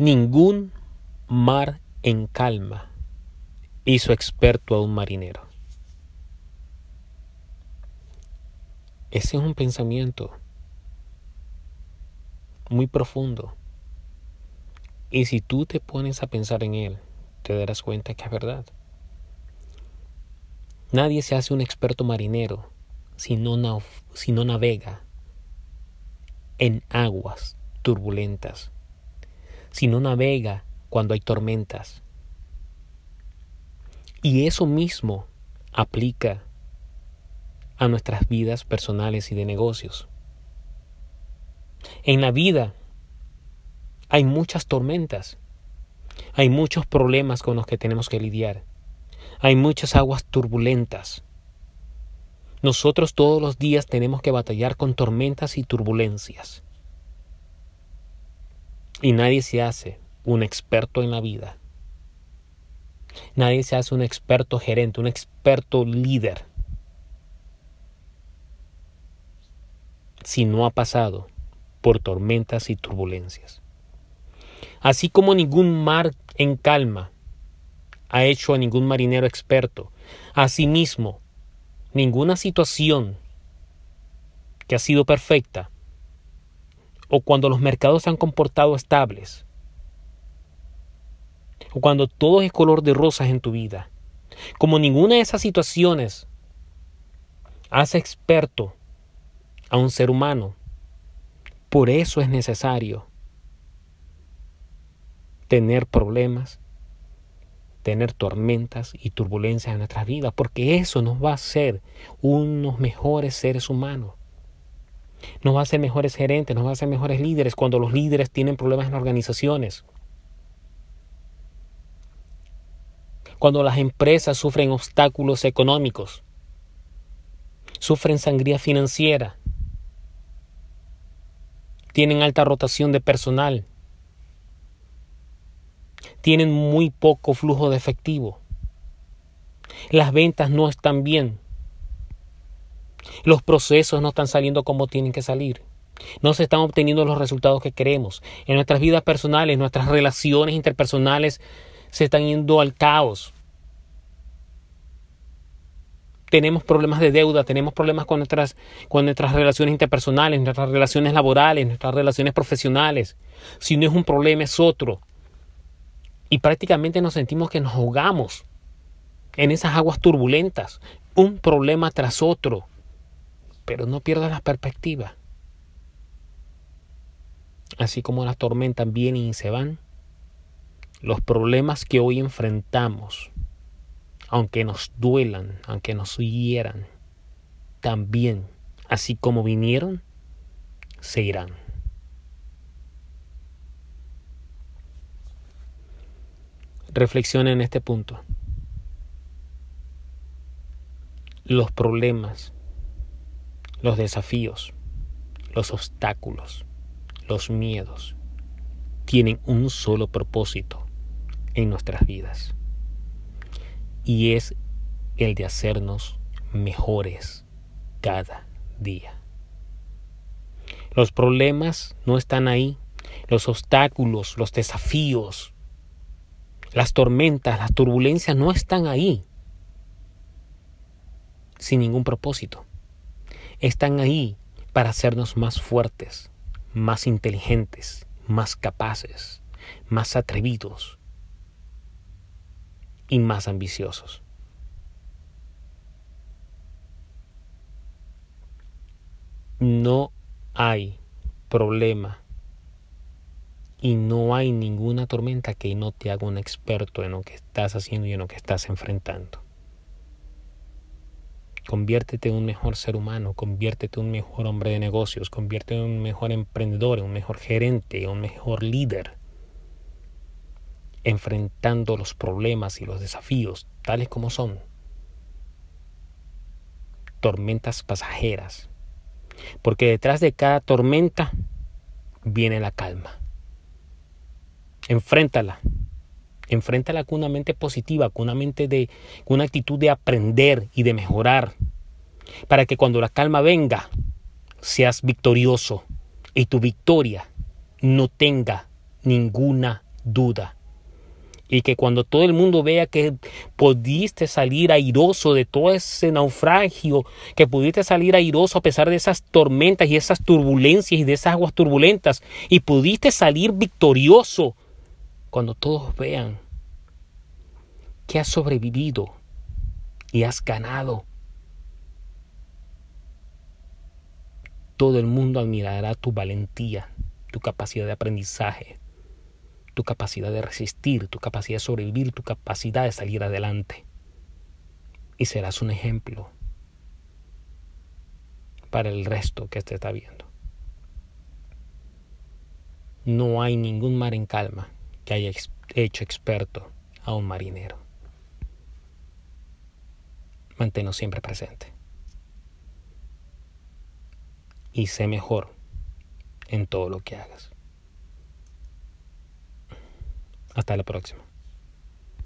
Ningún mar en calma hizo experto a un marinero. Ese es un pensamiento muy profundo. Y si tú te pones a pensar en él, te darás cuenta que es verdad. Nadie se hace un experto marinero si no, navega en aguas turbulentas, si no navega cuando hay tormentas. Y eso mismo aplica a nuestras vidas personales y de negocios. En la vida hay muchas tormentas, hay muchos problemas con los que tenemos que lidiar, hay muchas aguas turbulentas. Nosotros todos los días tenemos que batallar con tormentas y turbulencias. Y nadie se hace un experto en la vida. Nadie se hace un experto gerente, un experto líder. Si no ha pasado por tormentas y turbulencias. Así como ningún mar en calma ha hecho a ningún marinero experto, asimismo, ninguna situación que ha sido perfecta o cuando los mercados se han comportado estables o cuando todo es color de rosas en tu vida. Como ninguna de esas situaciones hace experto a un ser humano, por eso es necesario tener problemas, tener tormentas y turbulencias en nuestras vidas, porque eso nos va a hacer unos mejores seres humanos. Nos va a hacer mejores gerentes, nos va a hacer mejores líderes cuando los líderes tienen problemas en organizaciones. Cuando las empresas sufren obstáculos económicos, sufren sangría financiera, tienen alta rotación de personal, tienen muy poco flujo de efectivo. Las ventas no están bien. Los procesos no están saliendo como tienen que salir. No se están obteniendo los resultados que queremos. En nuestras vidas personales, nuestras relaciones interpersonales se están yendo al caos. Tenemos problemas de deuda, tenemos problemas con nuestras, con nuestras relaciones interpersonales, nuestras relaciones laborales, nuestras relaciones profesionales. Si no es un problema, es otro y prácticamente nos sentimos que nos ahogamos en esas aguas turbulentas, un problema tras otro. Pero no pierdas la perspectiva. Así como las tormentas vienen y se van, los problemas que hoy enfrentamos, aunque nos duelan, aunque nos hieran, también, así como vinieron, se irán. Reflexiona en este punto. Los problemas, los desafíos, los obstáculos, los miedos tienen un solo propósito en nuestras vidas y es el de hacernos mejores cada día. Los problemas no están ahí, los obstáculos, los desafíos, las tormentas, las turbulencias no están ahí sin ningún propósito. Están ahí para hacernos más fuertes, más inteligentes, más capaces, más atrevidos y más ambiciosos. No hay problema y no hay ninguna tormenta que no te haga un experto en lo que estás haciendo y en lo que estás enfrentando. Conviértete en un mejor ser humano, conviértete en un mejor hombre de negocios, conviértete en un mejor emprendedor, en un mejor gerente, en un mejor líder, enfrentando los problemas y los desafíos tales como son. Tormentas pasajeras, porque detrás de cada tormenta viene la calma. Enfréntala. Enfréntala con una mente positiva, con una mente de, con una actitud de aprender y de mejorar. Para que cuando la calma venga, seas victorioso y tu victoria no tenga ninguna duda. Y que cuando todo el mundo vea que pudiste salir airoso de todo ese naufragio, que pudiste salir airoso a pesar de esas tormentas y esas turbulencias y de esas aguas turbulentas, y pudiste salir victorioso, cuando todos vean que has sobrevivido y has ganado, todo el mundo admirará tu valentía, tu capacidad de aprendizaje, tu capacidad de resistir, tu capacidad de sobrevivir, tu capacidad de salir adelante. Y serás un ejemplo para el resto que te está viendo. No hay ningún mar en calma que haya hecho experto a un marinero. Manténlo siempre presente. Y sé mejor en todo lo que hagas. Hasta la próxima.